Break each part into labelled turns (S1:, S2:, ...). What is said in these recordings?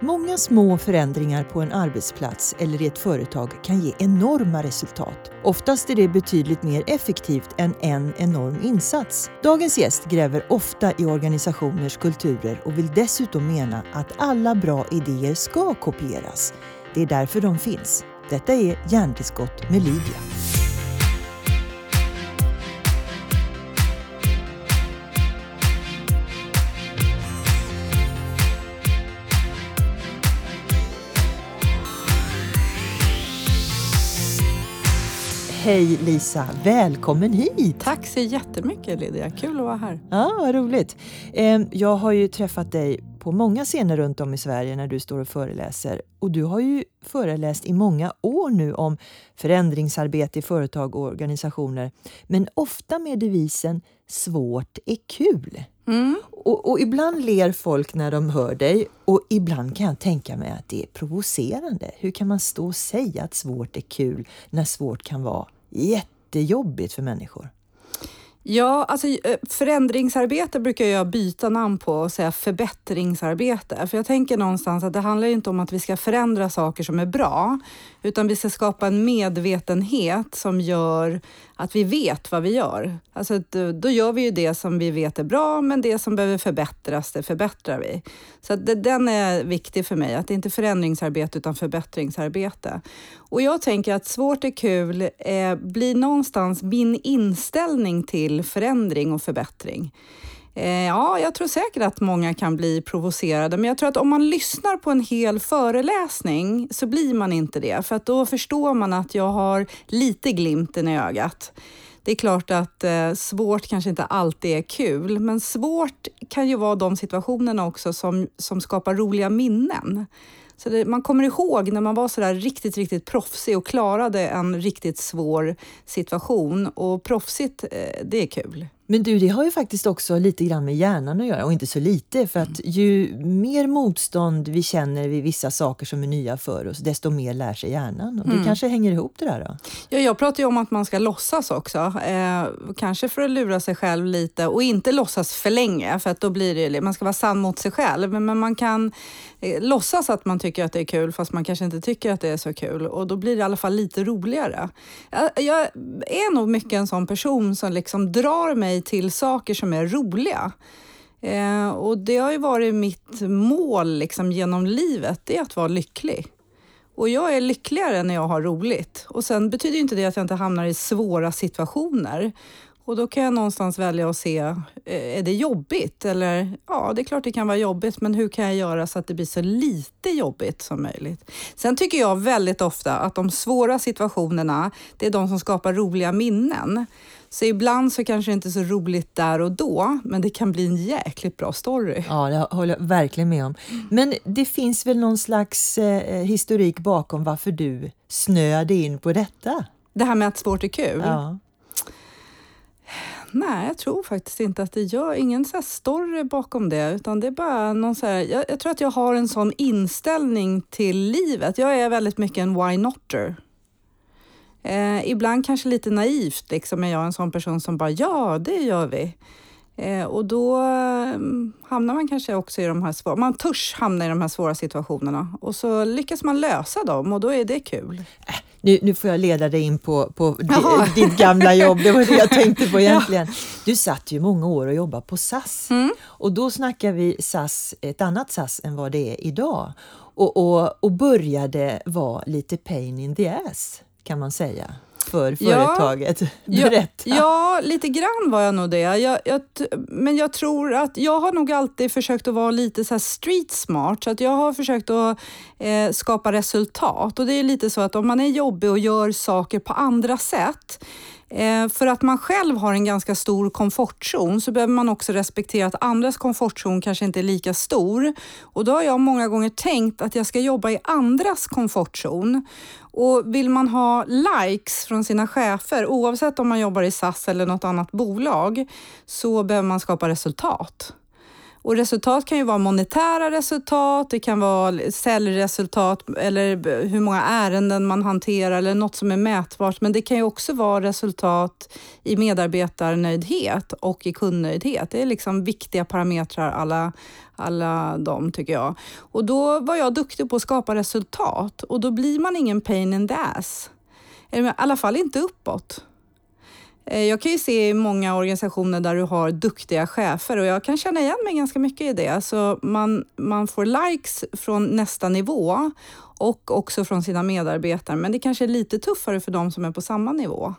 S1: Många små förändringar på en arbetsplats eller i ett företag kan ge enorma resultat. Oftast är det betydligt mer effektivt än en enorm insats. Dagens gäst gräver ofta i organisationers kulturer och vill dessutom mena att alla bra idéer ska kopieras. Det är därför de finns. Detta är Hjärntillskott med Lydia. Hej Lisa, välkommen hit!
S2: Tack så jättemycket Lydia, kul att vara här.
S1: Ja, vad roligt. Ehm, jag har ju träffat dig på många scener runt om i Sverige när du står och föreläser. Och du har ju föreläst i många år nu om förändringsarbete i företag och organisationer. Men ofta med devisen “svårt är kul”. Mm. Och, och, ibland ler folk när de hör dig och ibland kan jag tänka mig att det är provocerande. Hur kan man stå och säga att svårt är kul när svårt kan vara jättejobbigt för människor?
S2: Ja, alltså eh, förändringsarbete brukar jag byta namn på och säga förbättringsarbete. För jag tänker någonstans att det handlar inte om att vi ska förändra saker som är bra, utan vi ska skapa en medvetenhet som gör att vi vet vad vi gör. Alltså, eh, då gör vi ju det som vi vet är bra, men det som behöver förbättras, det förbättrar vi. Så det, den är viktig för mig, att det inte är förändringsarbete utan förbättringsarbete. Och jag tänker att svårt är kul eh, blir någonstans min inställning till förändring och förbättring. Eh, ja, jag tror säkert att många kan bli provocerade, men jag tror att om man lyssnar på en hel föreläsning så blir man inte det, för att då förstår man att jag har lite glimten i ögat. Det är klart att eh, svårt kanske inte alltid är kul, men svårt kan ju vara de situationerna också som, som skapar roliga minnen. Så det, man kommer ihåg när man var så där riktigt, riktigt proffsig och klarade en riktigt svår situation. Och proffsigt, eh, det är kul.
S1: Men du, det har ju faktiskt också lite grann med hjärnan att göra och inte så lite för att ju mer motstånd vi känner vid vissa saker som är nya för oss, desto mer lär sig hjärnan. Och det mm. kanske hänger ihop det där då?
S2: Ja, jag pratar ju om att man ska låtsas också, eh, kanske för att lura sig själv lite och inte låtsas för länge för att då blir det, man ska vara sann mot sig själv, men man kan eh, låtsas att man tycker att det är kul fast man kanske inte tycker att det är så kul och då blir det i alla fall lite roligare. Jag, jag är nog mycket en sån person som liksom drar mig till saker som är roliga. Eh, och det har ju varit mitt mål liksom, genom livet, det är att vara lycklig. Och jag är lyckligare när jag har roligt. Och sen betyder inte det att jag inte hamnar i svåra situationer. Och då kan jag någonstans välja att se, eh, är det jobbigt? Eller ja, det är klart det kan vara jobbigt, men hur kan jag göra så att det blir så lite jobbigt som möjligt? Sen tycker jag väldigt ofta att de svåra situationerna, det är de som skapar roliga minnen. Så ibland så kanske det inte är så roligt där och då, men det kan bli en jäkligt bra story.
S1: Ja, det håller jag verkligen med om. Men det finns väl någon slags eh, historik bakom varför du snöade in på detta?
S2: Det här med att sport är kul? Ja. Nej, jag tror faktiskt inte att det gör ingen så här story bakom det, utan det är bara någon så här, jag, jag, tror att jag har en sån inställning till livet. Jag är väldigt mycket en why notter. Eh, ibland kanske lite naivt, liksom är jag en sån person som bara ja, det gör vi. Eh, och då eh, hamnar man kanske också i de här svåra, man törs hamna i de här svåra situationerna och så lyckas man lösa dem och då är det kul.
S1: Äh, nu, nu får jag leda dig in på, på ditt gamla jobb, det var det jag tänkte på egentligen. Ja. Du satt ju många år och jobbade på SAS mm. och då snackar vi SAS, ett annat SAS än vad det är idag och, och, och började vara lite pain in the ass kan man säga för företaget?
S2: Ja, Berätta. Ja, ja, lite grann var jag nog det. Jag, jag, men jag tror att jag har nog alltid försökt att vara lite så street smart, så att jag har försökt att eh, skapa resultat. Och det är lite så att om man är jobbig och gör saker på andra sätt, Eh, för att man själv har en ganska stor komfortzon så behöver man också respektera att andras komfortzon kanske inte är lika stor. Och då har jag många gånger tänkt att jag ska jobba i andras komfortzon. Och vill man ha likes från sina chefer, oavsett om man jobbar i SAS eller något annat bolag, så behöver man skapa resultat. Och resultat kan ju vara monetära resultat, det kan vara säljresultat eller hur många ärenden man hanterar eller något som är mätbart. Men det kan ju också vara resultat i medarbetarnöjdhet och i kundnöjdhet. Det är liksom viktiga parametrar alla, alla de tycker jag. Och då var jag duktig på att skapa resultat och då blir man ingen pain in the ass. I alla fall inte uppåt. Eh, jag kan ju se i många organisationer där du har duktiga chefer och jag kan känna igen mig ganska mycket i det. Alltså man, man får likes från nästa nivå och också från sina medarbetare, men det kanske är lite tuffare för de som är på samma nivå.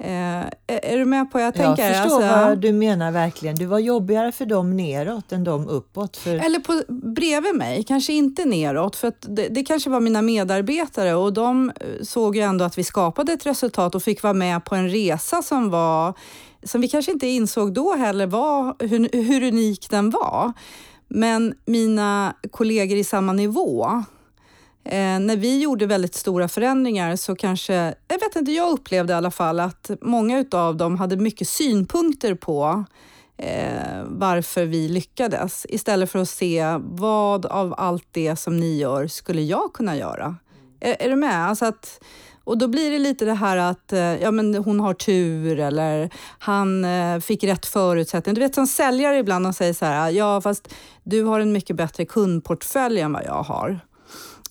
S2: Eh, är du med på vad jag tänker?
S1: Jag förstår alltså, vad du menar verkligen. Du var jobbigare för dem neråt än dem uppåt. För...
S2: Eller på, bredvid mig, kanske inte neråt. För det, det, kanske var mina medarbetare och de eh, såg ju ändå att vi skapade ett resultat och fick vara med på en resa som var som vi kanske inte insåg då heller var, hur, hur unik den var. Men mina kollegor i samma nivå Eh, när vi gjorde väldigt stora förändringar så kanske, jag vet inte, jag upplevde i alla fall att många av dem hade mycket synpunkter på eh, varför vi lyckades istället för att se vad av allt det som ni gör skulle jag kunna göra. Är, är du med? Alltså att, och då blir det lite det här att eh, ja, men hon har tur eller han eh, fick rätt förutsättningar. Du vet som säljare ibland de säger så här, ja fast du har en mycket bättre kundportfölj än vad jag har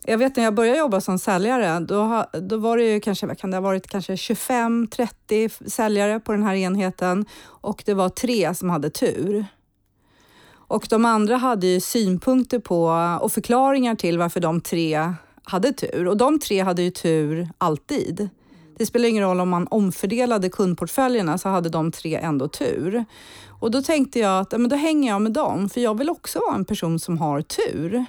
S2: jag vet när jag började jobba som säljare, då, då var det ju kanske, kan det ha varit kanske 25-30 säljare på den här enheten och det var tre som hade tur. Och de andra hade ju synpunkter på och förklaringar till varför de tre hade tur. Och de tre hade ju tur alltid. Det spelar ingen roll om man omfördelade kundportföljerna så hade de tre ändå tur. Och då tänkte jag att men då hänger jag med dem, för jag vill också vara en person som har tur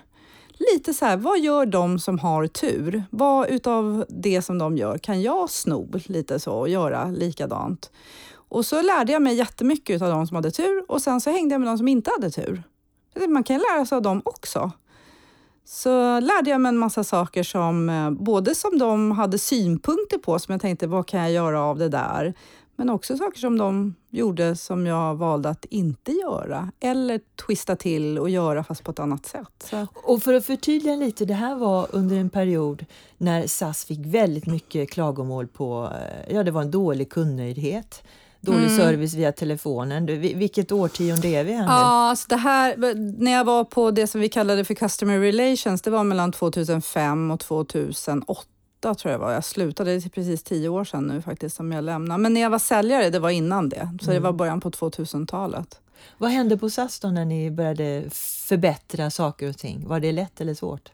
S2: lite så här, vad gör de som har tur? Vad utav det som de gör kan jag sno lite så och göra likadant? Och så lärde jag mig jättemycket av de som hade tur och sen så hängde jag med de som inte hade tur. Man kan lära sig av dem också. Så lärde jag mig en massa saker som eh, både som de hade synpunkter på, som jag tänkte, vad kan jag göra av det där? Men också saker som de gjorde som jag valde att inte göra eller twista till och göra fast på ett annat sätt. Så.
S1: Och för att förtydliga lite, det här var under en period när SAS fick väldigt mycket klagomål på, eh, ja det var en dålig kundnöjdhet dålig mm. service via telefonen. Vilket årtionde är vi här
S2: Ja, alltså det här, när jag var på det som vi kallade för Customer Relations, det var mellan 2005 och 2008 tror jag var. Jag slutade, det är precis tio år sedan nu faktiskt som jag lämnade. Men när jag var säljare, det var innan det. Så mm. det var början på 2000-talet.
S1: Vad hände på SAS då när ni började förbättra saker och ting? Var det lätt eller svårt?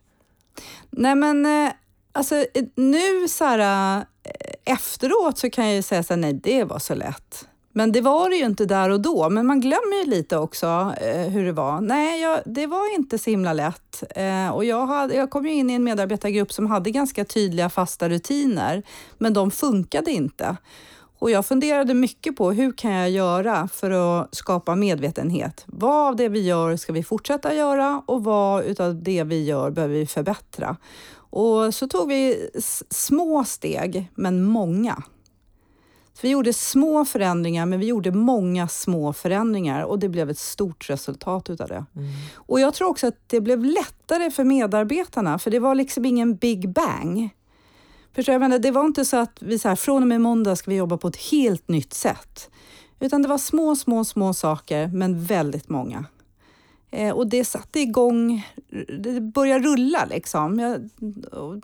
S2: Nej men eh, alltså nu så här, eh, efteråt så kan jag ju säga så här, nej det var så lätt. Men det var det ju inte där och då. Men man glömmer ju lite också eh, hur det var. Nej, jag, det var inte så himla lätt. Eh, och jag, hade, jag kom ju in i en medarbetargrupp som hade ganska tydliga fasta rutiner, men de funkade inte. Och jag funderade mycket på hur kan jag göra för att skapa medvetenhet? Vad av det vi gör ska vi fortsätta göra och vad utav det vi gör behöver vi förbättra? Och så tog vi små steg, men många. Så vi gjorde små förändringar, men vi gjorde många små förändringar och det blev ett stort resultat utav det. Mm. Och jag tror också att det blev lättare för medarbetarna, för det var liksom ingen big bang. Förstår jag? Menar, det var inte så att vi så här, från och med måndag ska vi jobba på ett helt nytt sätt. Utan det var små, små, små saker, men väldigt många. Eh, och det satte igång, det började rulla liksom. Jag,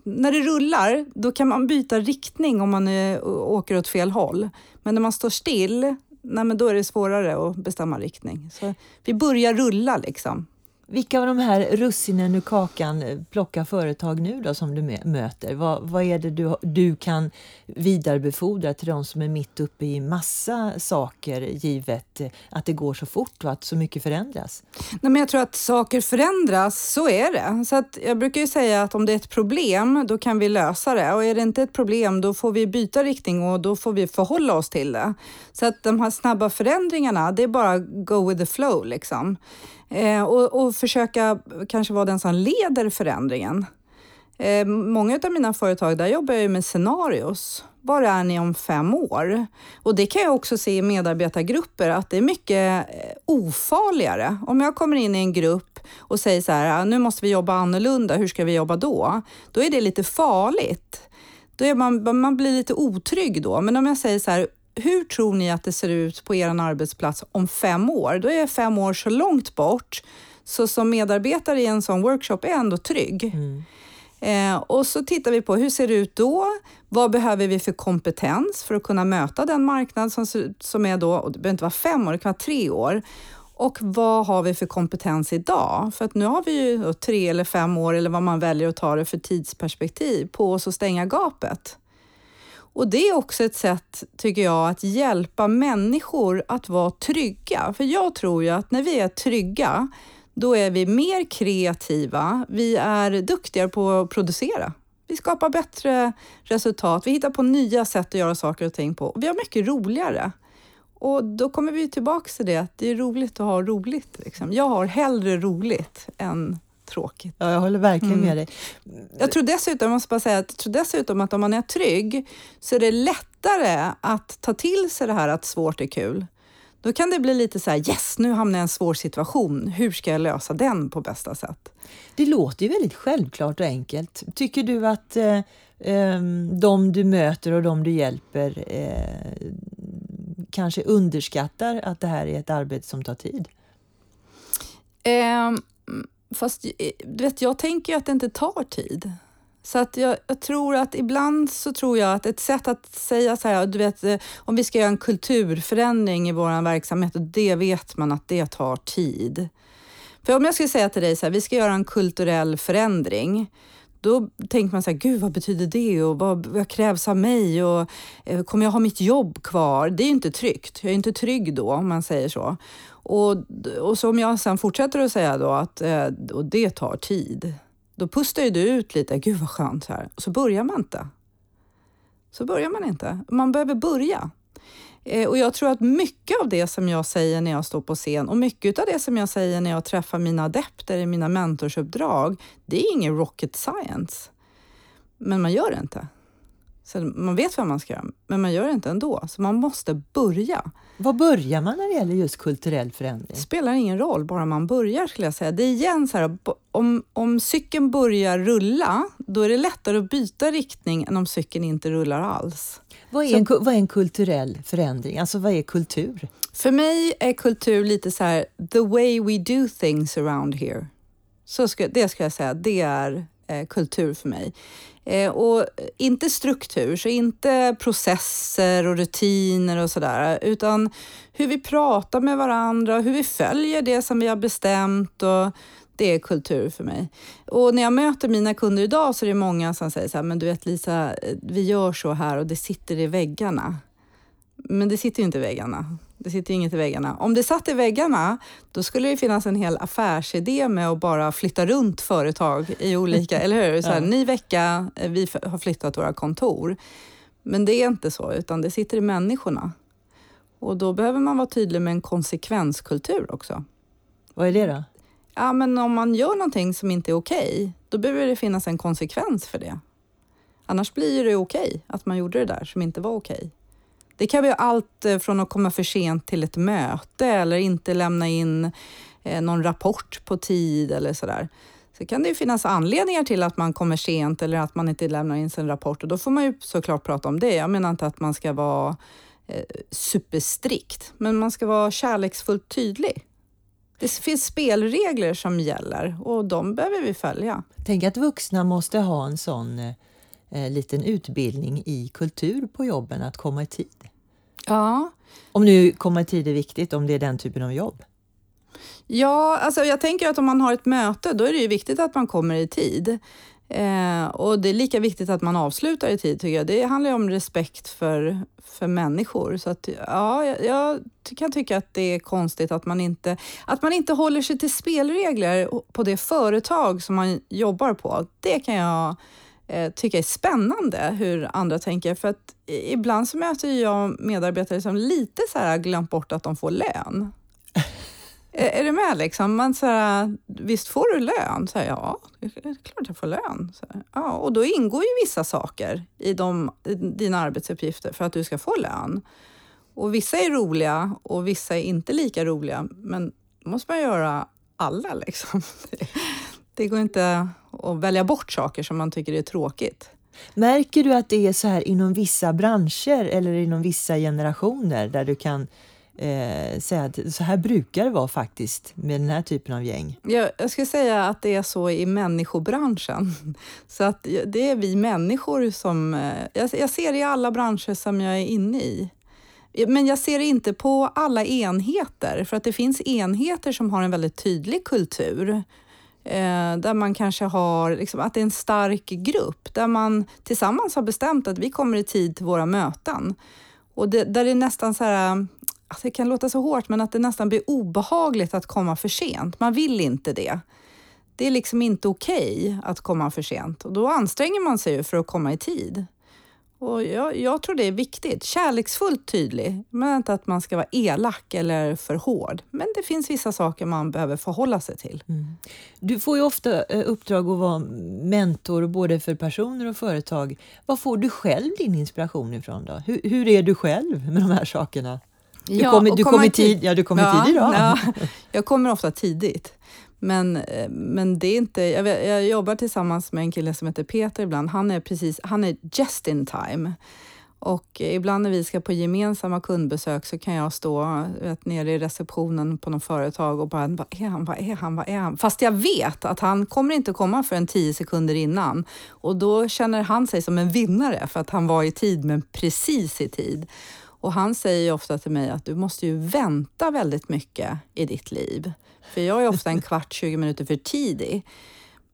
S2: när det rullar, då kan man byta riktning om man är, åker åt fel håll. Men när man står still, nej, men då är det svårare att bestämma riktning. Så vi börjar rulla liksom.
S1: Vilka av de här russinen ur kakan eh, plockar företag nu då som du möter? Vad, vad är det du, du kan vidarebefordra till de som är mitt uppe i massa saker givet eh, att det går så fort och att så mycket förändras?
S2: Nej, men jag tror att saker förändras, så är det. Så att jag brukar ju säga att om det är ett problem, då kan vi lösa det. Och är det inte ett problem, då får vi byta riktning och då får vi förhålla oss till det. Så att de här snabba förändringarna, det är bara go with the flow liksom. Eh, och, och, försöka kanske vara den som leder förändringen. Eh, många av mina företag, där jobbar jag med scenarios. Var är ni om fem år? Och det kan jag också se i medarbetargrupper att det är mycket eh, ofarligare. Om jag kommer in i en grupp och säger så här, ah, nu måste vi jobba annorlunda, hur ska vi jobba då? Då är det lite farligt. Då är man, man blir lite otrygg då. Men om jag säger så här, hur tror ni att det ser ut på er arbetsplats om fem år? Då är fem år så långt bort, så som medarbetare i en sån workshop är jag ändå trygg. Mm. Eh, och så tittar vi på hur ser det ut då? Vad behöver vi för kompetens för att kunna möta den marknad som, som är då, och det behöver inte vara fem år, det kan vara tre år. Och vad har vi för kompetens idag? För att nu har vi ju tre eller fem år eller vad man väljer att ta det för tidsperspektiv på oss att stänga gapet. Och det är också ett sätt, tycker jag, att hjälpa människor att vara trygga. För jag tror ju att när vi är trygga, då är vi mer kreativa. Vi är duktigare på att producera. Vi skapar bättre resultat. Vi hittar på nya sätt att göra saker och ting på. Och vi har mycket roligare. Och då kommer vi tillbaka till det att det är roligt att ha roligt. Liksom. Jag har hellre roligt än tråkigt.
S1: Ja, jag håller verkligen mm. med dig.
S2: Jag tror dessutom, jag måste bara säga, jag tror dessutom att om man är trygg så är det lättare att ta till sig det här att svårt är kul. Då kan det bli lite så här, yes, nu hamnar jag i en svår situation. Hur ska jag lösa den på bästa sätt?
S1: Det låter ju väldigt självklart och enkelt. Tycker du att eh, ehm, de du möter och de du hjälper eh, kanske underskattar att det här är ett arbete som tar tid?
S2: Fast eh, du vet, jag tänker att det inte tar tid. Så att jag, jag, tror att ibland så tror jag att ett sätt att säga så här, du vet, eh, om vi ska göra en kulturförändring i vår verksamhet och det vet man att det tar tid. För om jag skulle säga till dig så här, vi ska göra en kulturell förändring, då tänker man så här, gud vad betyder det och vad, vad krävs av mig och eh, kommer jag ha mitt jobb kvar? Det är ju inte tryggt. Jag är inte trygg då om man säger så. Och, och som jag sen fortsätter att säga då att eh, och det tar tid då pustar ju du ut lite, gud vad skönt, här. och så börjar man inte. Så börjar man inte. Man behöver börja. Eh, och jag tror att mycket av det som jag säger när jag står på scen och mycket av det som jag säger när jag träffar mina adepter i mina mentorsuppdrag, det är ingen rocket science. Men man gör det inte. Så man vet vad man ska göra, men man gör det inte ändå. Så man måste börja.
S1: Var börjar man när det gäller just kulturell förändring? Det
S2: spelar ingen roll, bara man börjar skulle jag säga. Det är igen så här, om, om cykeln börjar rulla, då är det lättare att byta riktning än om cykeln inte rullar alls.
S1: Vad är, en, vad är en kulturell förändring? Alltså vad är kultur?
S2: För mig är kultur lite så här, the way we do things around here. Så ska, det ska jag säga, det är eh, kultur för mig. Eh, och inte struktur, så inte processer och rutiner och sådär, utan hur vi pratar med varandra, hur vi följer det som vi har bestämt och det är kultur för mig. Och när jag möter mina kunder idag så är det många som säger så här, men du vet Lisa, eh, vi gör så här och det sitter i väggarna. Men det sitter ju inte i väggarna. Det sitter inget i väggarna. Om det satt i väggarna, då skulle det finnas en hel affärsidé med att bara flytta runt företag i olika, eller hur? Så här, ja. Ny vecka, eh, vi har flyttat våra kontor. Men det är inte så, utan det sitter i människorna. Och då behöver man vara tydlig med en konsekvenskultur också.
S1: Vad är det då?
S2: Ja, men om man gör någonting som inte är okej, okay, då behöver det finnas en konsekvens för det. Annars blir det okej okay att man gjorde det där som inte var okej. Okay. Det kan vara allt eh, från att komma för sent till ett möte eller inte lämna in eh, någon rapport på tid eller sådär. Så kan det ju finnas anledningar till att man kommer sent eller att man inte lämnar in sin rapport och då får man ju såklart prata om det. Jag menar inte att man ska vara eh, superstrikt, men man ska vara kärleksfullt tydlig. Det finns spelregler som gäller och de behöver vi följa.
S1: Tänk att vuxna måste ha en sån eh, liten utbildning i kultur på jobben, att komma i tid.
S2: Ja.
S1: Om nu komma i tid är viktigt, om det är den typen av jobb.
S2: Ja, alltså jag tänker att om man har ett möte, då är det ju viktigt att man kommer i tid. Eh, och det är lika viktigt att man avslutar i tid tycker jag. Det handlar ju om respekt för, för människor. Så att, ja, jag, jag kan tycka att det är konstigt att man, inte, att man inte håller sig till spelregler på det företag som man jobbar på. Det kan jag eh, tycka är spännande hur andra tänker. För att ibland så möter jag medarbetare som lite så här glömt bort att de får lön. Är, du med? Liksom? Man, så här, visst får du lön? Så här, ja, det är klart jag får lön. Så här, ja, och då ingår ju vissa saker i de, dina arbetsuppgifter för att du ska få lön. Och vissa är roliga och vissa är inte lika roliga. Men då måste man göra alla. Liksom. Det går inte att välja bort saker som man tycker är tråkigt.
S1: Märker du att det är så här inom vissa branscher eller inom vissa generationer där du kan eh, säga att så här brukar det vara faktiskt med den här typen av gäng?
S2: Jag, jag skulle säga att det är så i människobranschen. Så att det är vi människor som... Eh, jag, jag ser det i alla branscher som jag är inne i. Men jag ser det inte på alla enheter, för att det finns enheter som har en väldigt tydlig kultur. Eh, där man kanske har, liksom, att det är en stark grupp, där man tillsammans har bestämt att vi kommer i tid till våra möten. Och det, där det är nästan så här, alltså det kan låta så hårt, men att det nästan blir obehagligt att komma för sent. Man vill inte det. Det är liksom inte okej okay att komma för sent och då anstränger man sig ju för att komma i tid. Och jag, jag, tror det är viktigt. Kärleksfullt tydlig, men inte att man ska vara elak eller för hård. Men det finns vissa saker man behöver förhålla sig till. Mm.
S1: Du får ju ofta eh, uppdrag att vara mentor både för personer och företag. Var får du själv din inspiration ifrån? då? Hur, hur är du själv med de här sakerna? Du ja, kommer, du kommer tid, ja, du kommer ja, tid idag. Ja,
S2: jag kommer ofta tidigt. Men, eh, men det är inte... Jag, vet, jag jobbar tillsammans med en kille som heter Peter ibland. Han är, precis, han är just in time. Och ibland när vi ska på gemensamma kundbesök så kan jag stå vet, nere i receptionen på något företag och bara, vad är han, vad är han, vad är han? Fast jag vet att han kommer inte komma förrän tio sekunder innan. Och då känner han sig som en vinnare för att han var i tid, men precis i tid. Och han säger ofta till mig att du måste ju vänta väldigt mycket i ditt liv. För jag är ofta en kvart, 20 minuter för tidig.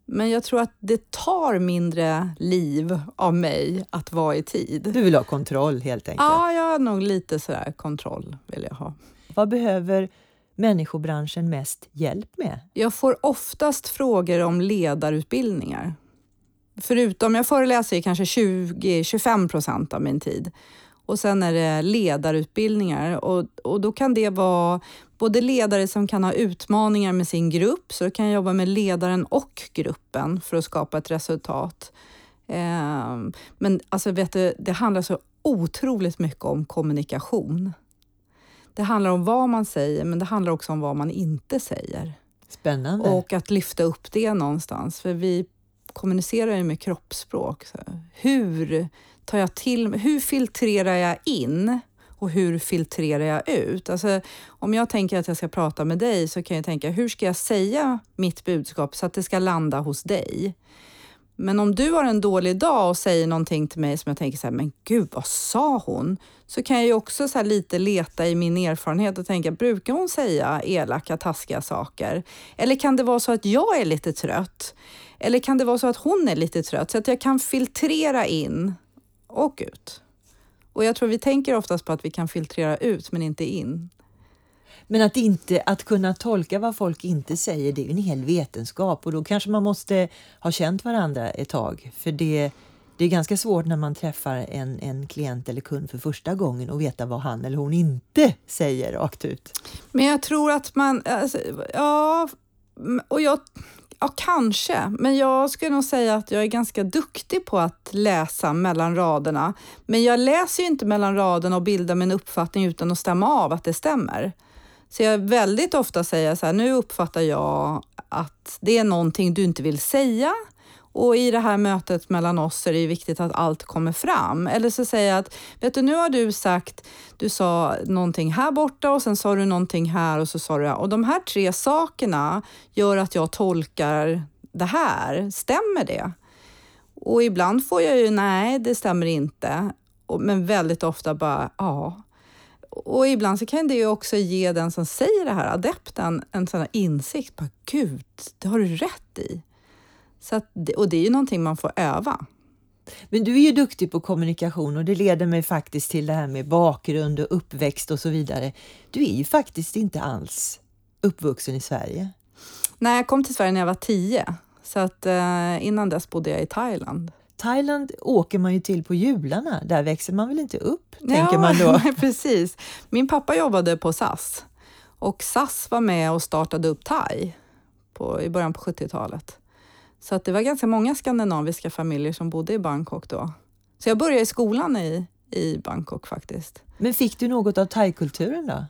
S2: Men jag tror att det tar mindre liv av mig att vara i tid.
S1: Du vill ha kontroll helt enkelt?
S2: Ja, jag har nog lite sådär kontroll vill jag ha.
S1: Vad behöver människobranschen mest hjälp med?
S2: Jag får oftast frågor om ledarutbildningar. Förutom, jag föreläser kanske 20-25 procent av min tid. Och sen är det ledarutbildningar och, och då kan det vara både ledare som kan ha utmaningar med sin grupp, så kan jobba med ledaren och gruppen för att skapa ett resultat. Eh, men alltså vet du, det handlar så otroligt mycket om kommunikation. Det handlar om vad man säger, men det handlar också om vad man inte säger.
S1: Spännande.
S2: Och att lyfta upp det någonstans, för vi kommunicerar ju med kroppsspråk. Så hur tar jag till Hur filtrerar jag in och hur filtrerar jag ut? Alltså, om jag tänker att jag ska prata med dig så kan jag tänka, hur ska jag säga mitt budskap så att det ska landa hos dig? Men om du har en dålig dag och säger någonting till mig som jag tänker så här, men gud, vad sa hon? Så kan jag ju också så lite leta i min erfarenhet och tänka, brukar hon säga elaka, taskiga saker? Eller kan det vara så att jag är lite trött? Eller kan det vara så att hon är lite trött? Så att jag kan filtrera in och ut. Och jag tror vi tänker oftast på att vi kan filtrera ut men inte in.
S1: Men att, inte, att kunna tolka vad folk inte säger, det är en hel vetenskap och då kanske man måste ha känt varandra ett tag. För det, det är ganska svårt när man träffar en, en klient eller kund för första gången och veta vad han eller hon inte säger rakt ut.
S2: Men jag tror att man... Alltså, ja, och jag Ja, kanske. Men jag skulle nog säga att jag är ganska duktig på att läsa mellan raderna. Men jag läser ju inte mellan raderna och bildar min uppfattning utan att stämma av att det stämmer. Så jag väldigt ofta säger så här, nu uppfattar jag att det är någonting du inte vill säga och i det här mötet mellan oss är det viktigt att allt kommer fram. Eller så säger jag att, vet du, nu har du sagt, du sa någonting här borta och sen sa du någonting här och så sa du och de här tre sakerna gör att jag tolkar det här. Stämmer det? Och ibland får jag ju nej, det stämmer inte. Men väldigt ofta bara ja. Och ibland så kan det ju också ge den som säger det här, adepten, en sån här insikt. Bara, Gud, det har du rätt i. Så att, och det är ju någonting man får öva.
S1: Men du är ju duktig på kommunikation och det leder mig faktiskt till det här med bakgrund och uppväxt och så vidare. Du är ju faktiskt inte alls uppvuxen i Sverige.
S2: Nej, jag kom till Sverige när jag var tio. Så att eh, innan dess bodde jag i Thailand.
S1: Thailand åker man ju till på jularna. Där växer man väl inte upp, ja, tänker man då?
S2: precis. Min pappa jobbade på SAS Och SAS var med och startade upp Thai på, i början på 70-talet. Så att det var ganska många skandinaviska familjer som bodde i Bangkok då. Så jag började i skolan i, i Bangkok faktiskt.
S1: Men fick du något av thaikulturen då?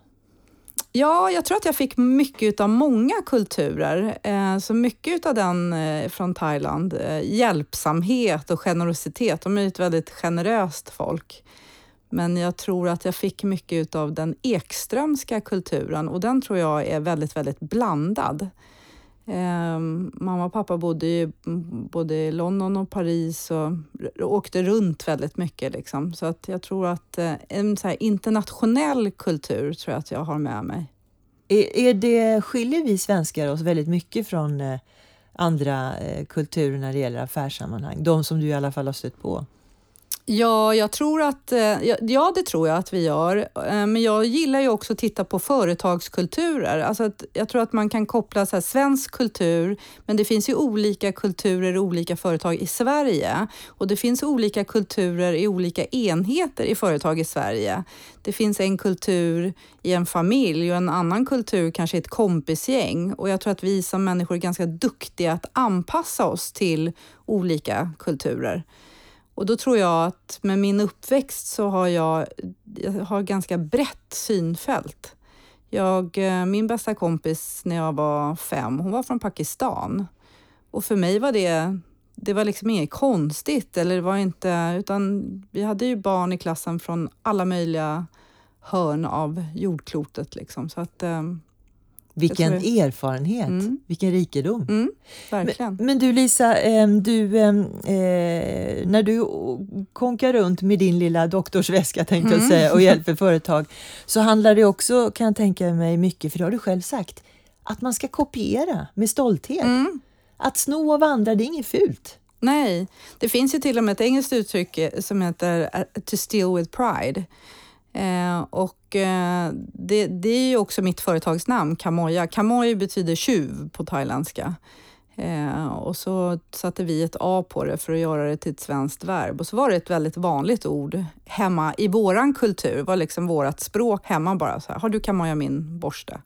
S2: Ja, jag tror att jag fick mycket av många kulturer. Eh, så mycket av den eh, från Thailand. Eh, hjälpsamhet och generositet. De är ett väldigt generöst folk. Men jag tror att jag fick mycket av den ekströmska kulturen och den tror jag är väldigt, väldigt blandad. Eh, mamma och pappa bodde ju både i London och Paris och åkte runt väldigt mycket. Liksom. Så att jag tror att eh, en så internationell kultur tror jag att jag har med mig.
S1: Är, är det, skiljer vi svenskar oss väldigt mycket från eh, andra eh, kulturer när det gäller affärssammanhang? De som du i alla fall har stött på?
S2: Ja, jag tror att, eh, ja, det tror jag att vi gör. Eh, men jag gillar ju också att titta på företagskulturer. Alltså att jag tror att man kan koppla så här, svensk kultur, men det finns ju olika kulturer i olika företag i Sverige. Och det finns olika kulturer i olika enheter i företag i Sverige. Det finns en kultur i en familj och en annan kultur kanske i ett kompisgäng. Och jag tror att vi som människor är ganska duktiga att anpassa oss till olika kulturer. Och då tror jag att med min uppväxt så har jag, jag har ganska brett synfält. Jag, eh, min bästa kompis när jag var fem, hon var från Pakistan. Och för mig var det, det var liksom inget konstigt, eller det var inte, utan vi hade ju barn i klassen från alla möjliga hörn av jordklotet. Liksom. Så att, eh,
S1: vilken erfarenhet, mm. vilken rikedom.
S2: Mm, verkligen.
S1: Men, men, du Lisa, du, eh, när du konkar runt med din lilla doktorsväska tänkte mm. jag säga, och hjälper företag så handlar det också, kan jag tänka mig, mycket, för det har du själv sagt, att man ska kopiera med stolthet.
S2: Mm.
S1: Att sno av andra, det är inget fult.
S2: Nej, det finns ju till och med ett engelskt uttryck som heter uh, to steal with pride. Eh, och eh, det, det, är ju också mitt företagsnamn, Kamoja. Kamoj betyder tjuv på thailändska. Eh, och så satte vi ett A på det för att göra det till ett svenskt verb. Och så var det ett väldigt vanligt ord hemma i våran kultur, var liksom vårt språk hemma bara. Så här, Har du kamoja min borste?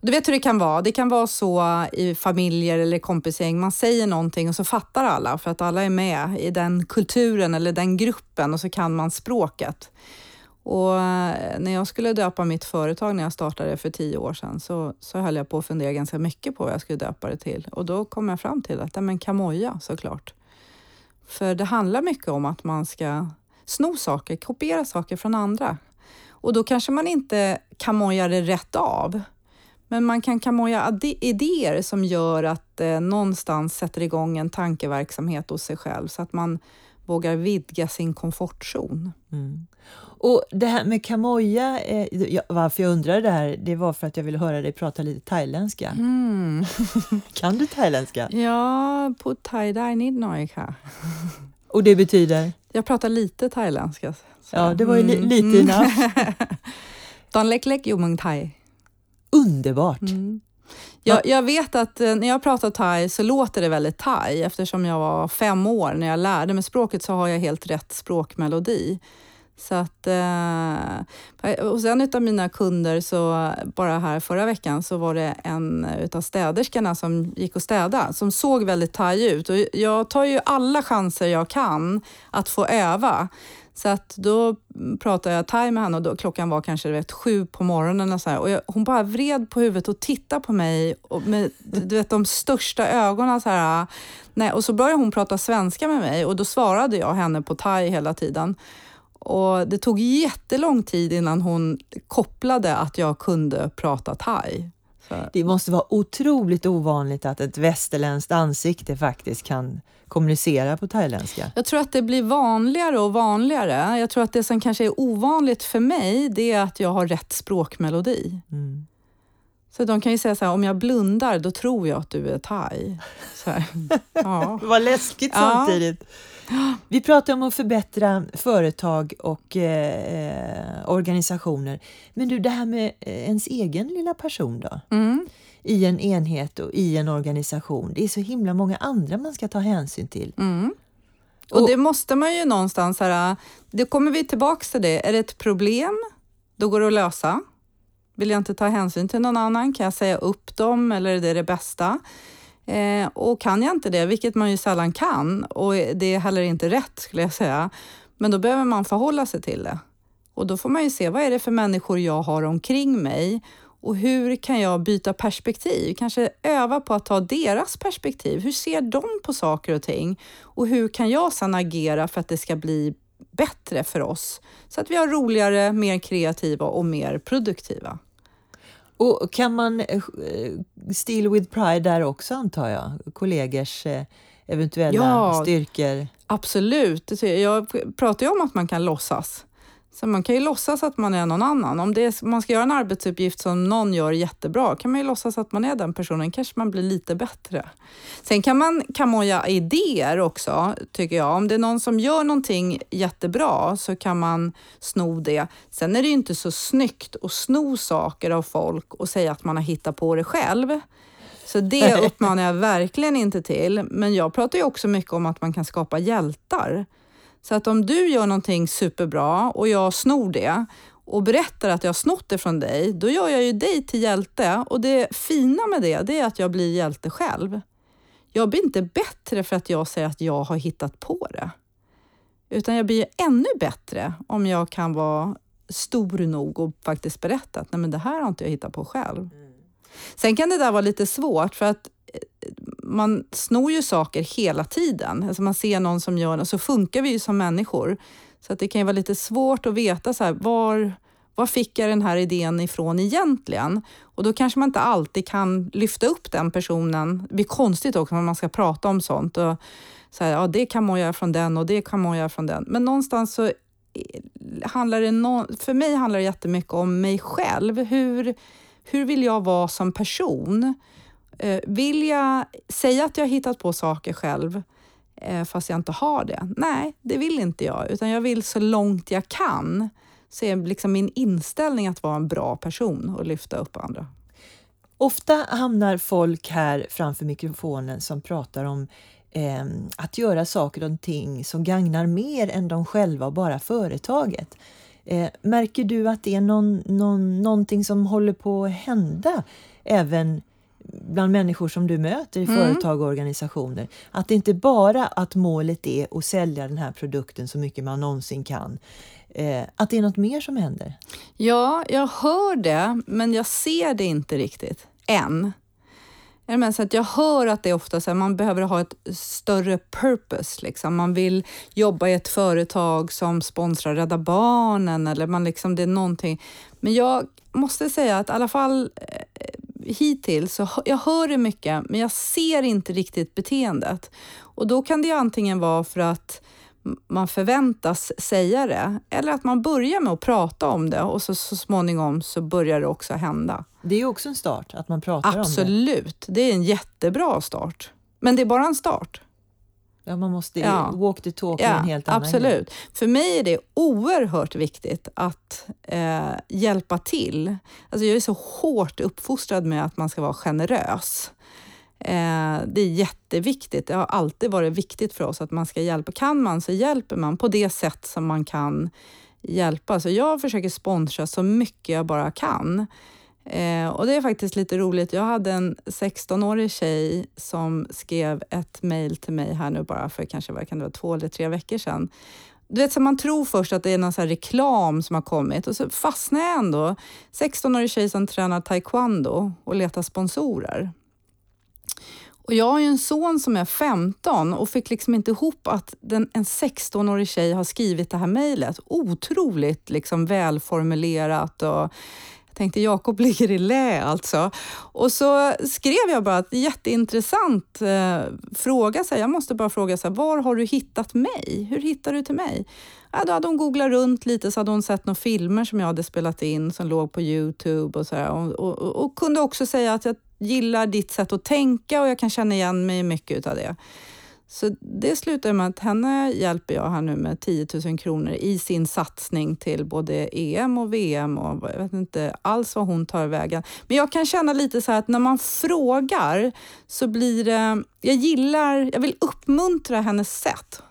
S2: Och du vet hur det kan vara. Det kan vara så i familjer eller kompisgäng. Man säger någonting och så fattar alla för att alla är med i den kulturen eller den gruppen och så kan man språket. Och eh, när jag skulle döpa mitt företag när jag startade för tio år sedan så, så höll jag på att fundera ganska mycket på vad jag skulle döpa det till. Och då kom jag fram till att, ja men Kamoja såklart. För det handlar mycket om att man ska sno saker, kopiera saker från andra. Och då kanske man inte kamojar det rätt av. Men man kan kamoja idéer som gör att eh, någonstans sätter igång en tankeverksamhet hos sig själv så att man vågar vidga sin komfortzon.
S1: Mm. Och det här med kamoja, eh, varför jag undrade det här, det var för att jag ville höra dig prata lite thailändska.
S2: Mm.
S1: kan du thailändska?
S2: Ja, på thai dai nid
S1: Och det betyder?
S2: Jag pratar lite thailändska.
S1: Så. Ja, det var ju li mm. lite mm. enough.
S2: Don lek lek mung thai.
S1: Underbart!
S2: Mm. Jag, jag, vet att eh, när jag pratar thai så låter det väldigt thai. Eftersom jag var fem år när jag lärde mig språket så har jag helt rätt språkmelodi. Så att, eh, och hos en mina kunder, så bara här förra veckan, så var det en utav städerskorna som gick och städade, som såg väldigt thai ut. Och jag tar ju alla chanser jag kan att få öva. Så att då pratade jag thai med henne och då, klockan var kanske vet, sju på morgonen. Och så här, och jag, hon bara vred på huvudet och tittade på mig och med du vet, de största ögonen. Så här, nej, och så började hon prata svenska med mig och då svarade jag henne på thai hela tiden. Och Det tog jättelång tid innan hon kopplade att jag kunde prata thai.
S1: Så. Det måste vara otroligt ovanligt att ett västerländskt ansikte faktiskt kan kommunicera på thailändska.
S2: Jag tror att det blir vanligare och vanligare. Jag tror att det som kanske är ovanligt för mig, det är att jag har rätt språkmelodi.
S1: Mm.
S2: Så de kan ju säga så här, om jag blundar, då tror jag att du är thai. Så här.
S1: Ja. Vad läskigt samtidigt. Vi pratar om att förbättra företag och eh, organisationer. Men du, det här med eh, ens egen lilla person då?
S2: Mm.
S1: I en enhet och i en organisation. Det är så himla många andra man ska ta hänsyn till.
S2: Mm. Och, och det måste man ju någonstans, här, det kommer vi tillbaks till det. Är det ett problem, då går det att lösa. Vill jag inte ta hänsyn till någon annan? Kan jag säga upp dem eller är det det bästa? Eh, och kan jag inte det, vilket man ju sällan kan, och det är heller inte rätt skulle jag säga, men då behöver man förhålla sig till det. Och då får man ju se, vad är det för människor jag har omkring mig och hur kan jag byta perspektiv? Kanske öva på att ta deras perspektiv. Hur ser de på saker och ting? Och hur kan jag sedan agera för att det ska bli bättre för oss? Så att vi har roligare, mer kreativa och mer produktiva.
S1: Och kan man eh, steal with pride där också antar jag? Kollegors eh, eventuella ja, styrkor?
S2: Absolut. Jag pratar ju om att man kan låtsas. Så man kan ju låtsas att man är någon annan. Om det är, man ska göra en arbetsuppgift som någon gör jättebra kan man ju låtsas att man är den personen. kanske man blir lite bättre. Sen kan man kamoja idéer också, tycker jag. Om det är någon som gör någonting jättebra så kan man sno det. Sen är det ju inte så snyggt att sno saker av folk och säga att man har hittat på det själv. Så det uppmanar jag verkligen inte till. Men jag pratar ju också mycket om att man kan skapa hjältar. Så att om du gör någonting superbra och jag snor det och berättar att jag har snott det från dig, då gör jag ju dig till hjälte. Och det fina med det, det är att jag blir hjälte själv. Jag blir inte bättre för att jag säger att jag har hittat på det. Utan jag blir ännu bättre om jag kan vara stor nog och faktiskt berätta att Nej, men det här har inte jag hittat på själv. Mm. Sen kan det där vara lite svårt för att man snor ju saker hela tiden. Alltså man ser någon som gör och så funkar vi ju som människor. Så att det kan ju vara lite svårt att veta så här, var, var fick jag den här idén ifrån egentligen? Och då kanske man inte alltid kan lyfta upp den personen. Det blir konstigt också när man ska prata om sånt. Och så här, ja, det kan man göra från den och det kan man göra från den. Men någonstans så eh, handlar det, no, för mig handlar det jättemycket om mig själv. Hur, hur vill jag vara som person? Eh, vill jag säga att jag har hittat på saker själv eh, fast jag inte har det? Nej, det vill inte jag, utan jag vill så långt jag kan så är liksom min inställning att vara en bra person och lyfta upp andra.
S1: Ofta hamnar folk här framför mikrofonen som pratar om eh, att göra saker och ting som gagnar mer än de själva och bara företaget. Eh, märker du att det är någon, någon, någonting som håller på att hända även bland människor som du möter i mm. företag och organisationer. Att det inte bara att målet är att sälja den här produkten så mycket man någonsin kan. Eh, att det är något mer som händer.
S2: Ja, jag hör det, men jag ser det inte riktigt än. Men så att jag hör att det är ofta så här, man behöver ha ett större purpose. Liksom. Man vill jobba i ett företag som sponsrar Rädda Barnen eller man liksom, det är någonting. Men jag måste säga att i alla fall eh, hittills, så jag hör det mycket, men jag ser inte riktigt beteendet. Och då kan det antingen vara för att man förväntas säga det eller att man börjar med att prata om det och så, så småningom så börjar det också hända.
S1: Det är också en start, att man pratar
S2: Absolut. om det. Absolut, det är en jättebra start. Men det är bara en start.
S1: Ja, man måste ja. walk the talk ja, en helt
S2: annan Absolut. För mig är det oerhört viktigt att eh, hjälpa till. Alltså jag är så hårt uppfostrad med att man ska vara generös. Eh, det är jätteviktigt. Det har alltid varit viktigt för oss att man ska hjälpa. Kan man så hjälper man på det sätt som man kan hjälpa. Så jag försöker sponsra så mycket jag bara kan. Eh, och det är faktiskt lite roligt. Jag hade en 16-årig tjej som skrev ett mejl till mig här nu bara för kanske vad kan det vara, två eller tre veckor sedan. Du vet, så man tror först att det är någon så reklam som har kommit och så fastnar jag ändå. 16-årig tjej som tränar taekwondo och letar sponsorer. Och jag har ju en son som är 15 och fick liksom inte ihop att den, en 16-årig tjej har skrivit det här mejlet. Otroligt liksom välformulerat och tänkte Jakob ligger i lä alltså. Och så skrev jag bara ett jätteintressant eh, fråga. Så här, jag måste bara fråga, så här, var har du hittat mig? Hur hittar du till mig? Ja, då hade hon googlat runt lite så hade hon sett några filmer som jag hade spelat in som låg på Youtube och så här, och, och, och, kunde också säga att jag gillar ditt sätt att tänka och jag kan känna igen mig mycket av det. Så det slutar med att henne hjälper jag här nu med 10 000 kronor i sin satsning till både EM och VM och jag vet inte alls vad hon tar vägen. Men jag kan känna lite så här att när man frågar så blir det... Jag gillar, jag vill uppmuntra hennes sätt.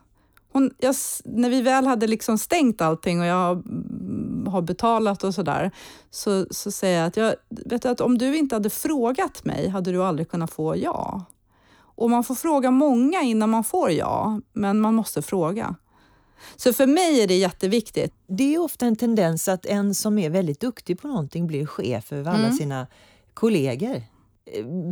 S2: Hon, jag, när vi väl hade liksom stängt allting och jag mm, har betalat och sådär, så, så säger jag att, jag vet att om du inte hade frågat mig hade du aldrig kunnat få ja. Och man får fråga många innan man får ja, men man måste fråga. Så för mig är det jätteviktigt.
S1: Det är ofta en tendens att en som är väldigt duktig på någonting blir chef över alla mm. sina kollegor.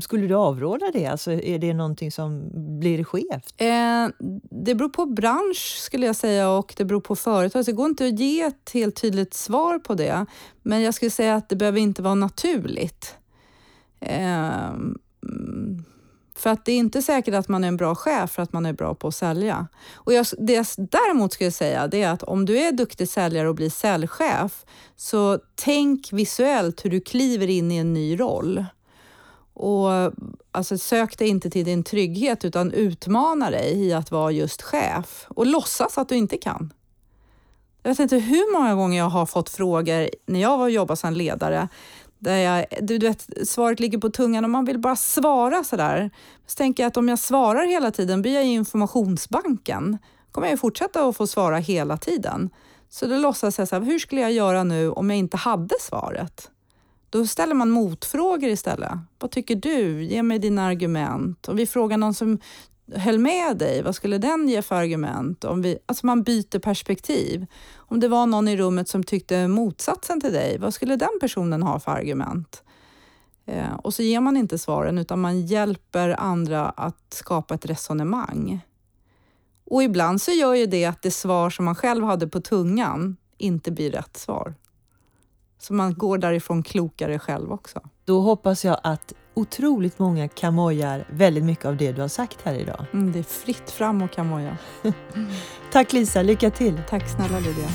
S1: Skulle du avråda det? Alltså, är det någonting som blir skevt?
S2: Eh, det beror på bransch skulle jag säga och det beror på företag. Så det går inte att ge ett helt tydligt svar på det. Men jag skulle säga att det behöver inte vara naturligt. Eh, för att det är inte säkert att man är en bra chef för att man är bra på att sälja. Och jag, det jag däremot skulle säga det är att om du är duktig säljare och blir säljchef, så tänk visuellt hur du kliver in i en ny roll. Och alltså, Sök dig inte till din trygghet utan utmana dig i att vara just chef och låtsas att du inte kan. Jag vet inte hur många gånger jag har fått frågor när jag var och jobbade som ledare där jag, du, du vet, svaret ligger på tungan och man vill bara svara sådär. Så tänker jag att om jag svarar hela tiden blir jag i informationsbanken. kommer jag ju fortsätta att få svara hela tiden. Så då låtsas jag så här, hur skulle jag göra nu om jag inte hade svaret? Då ställer man motfrågor istället. Vad tycker du? Ge mig dina argument. Om vi frågar någon som höll med dig, vad skulle den ge för argument? Om vi, alltså man byter perspektiv. Om det var någon i rummet som tyckte motsatsen till dig, vad skulle den personen ha för argument? Eh, och så ger man inte svaren utan man hjälper andra att skapa ett resonemang. Och ibland så gör ju det att det svar som man själv hade på tungan inte blir rätt svar. Så man går därifrån klokare själv också.
S1: Då hoppas jag att otroligt många kamojar väldigt mycket av det du har sagt här idag.
S2: Mm, det är fritt fram och kamoja.
S1: Tack Lisa, lycka till!
S2: Tack snälla Lydia.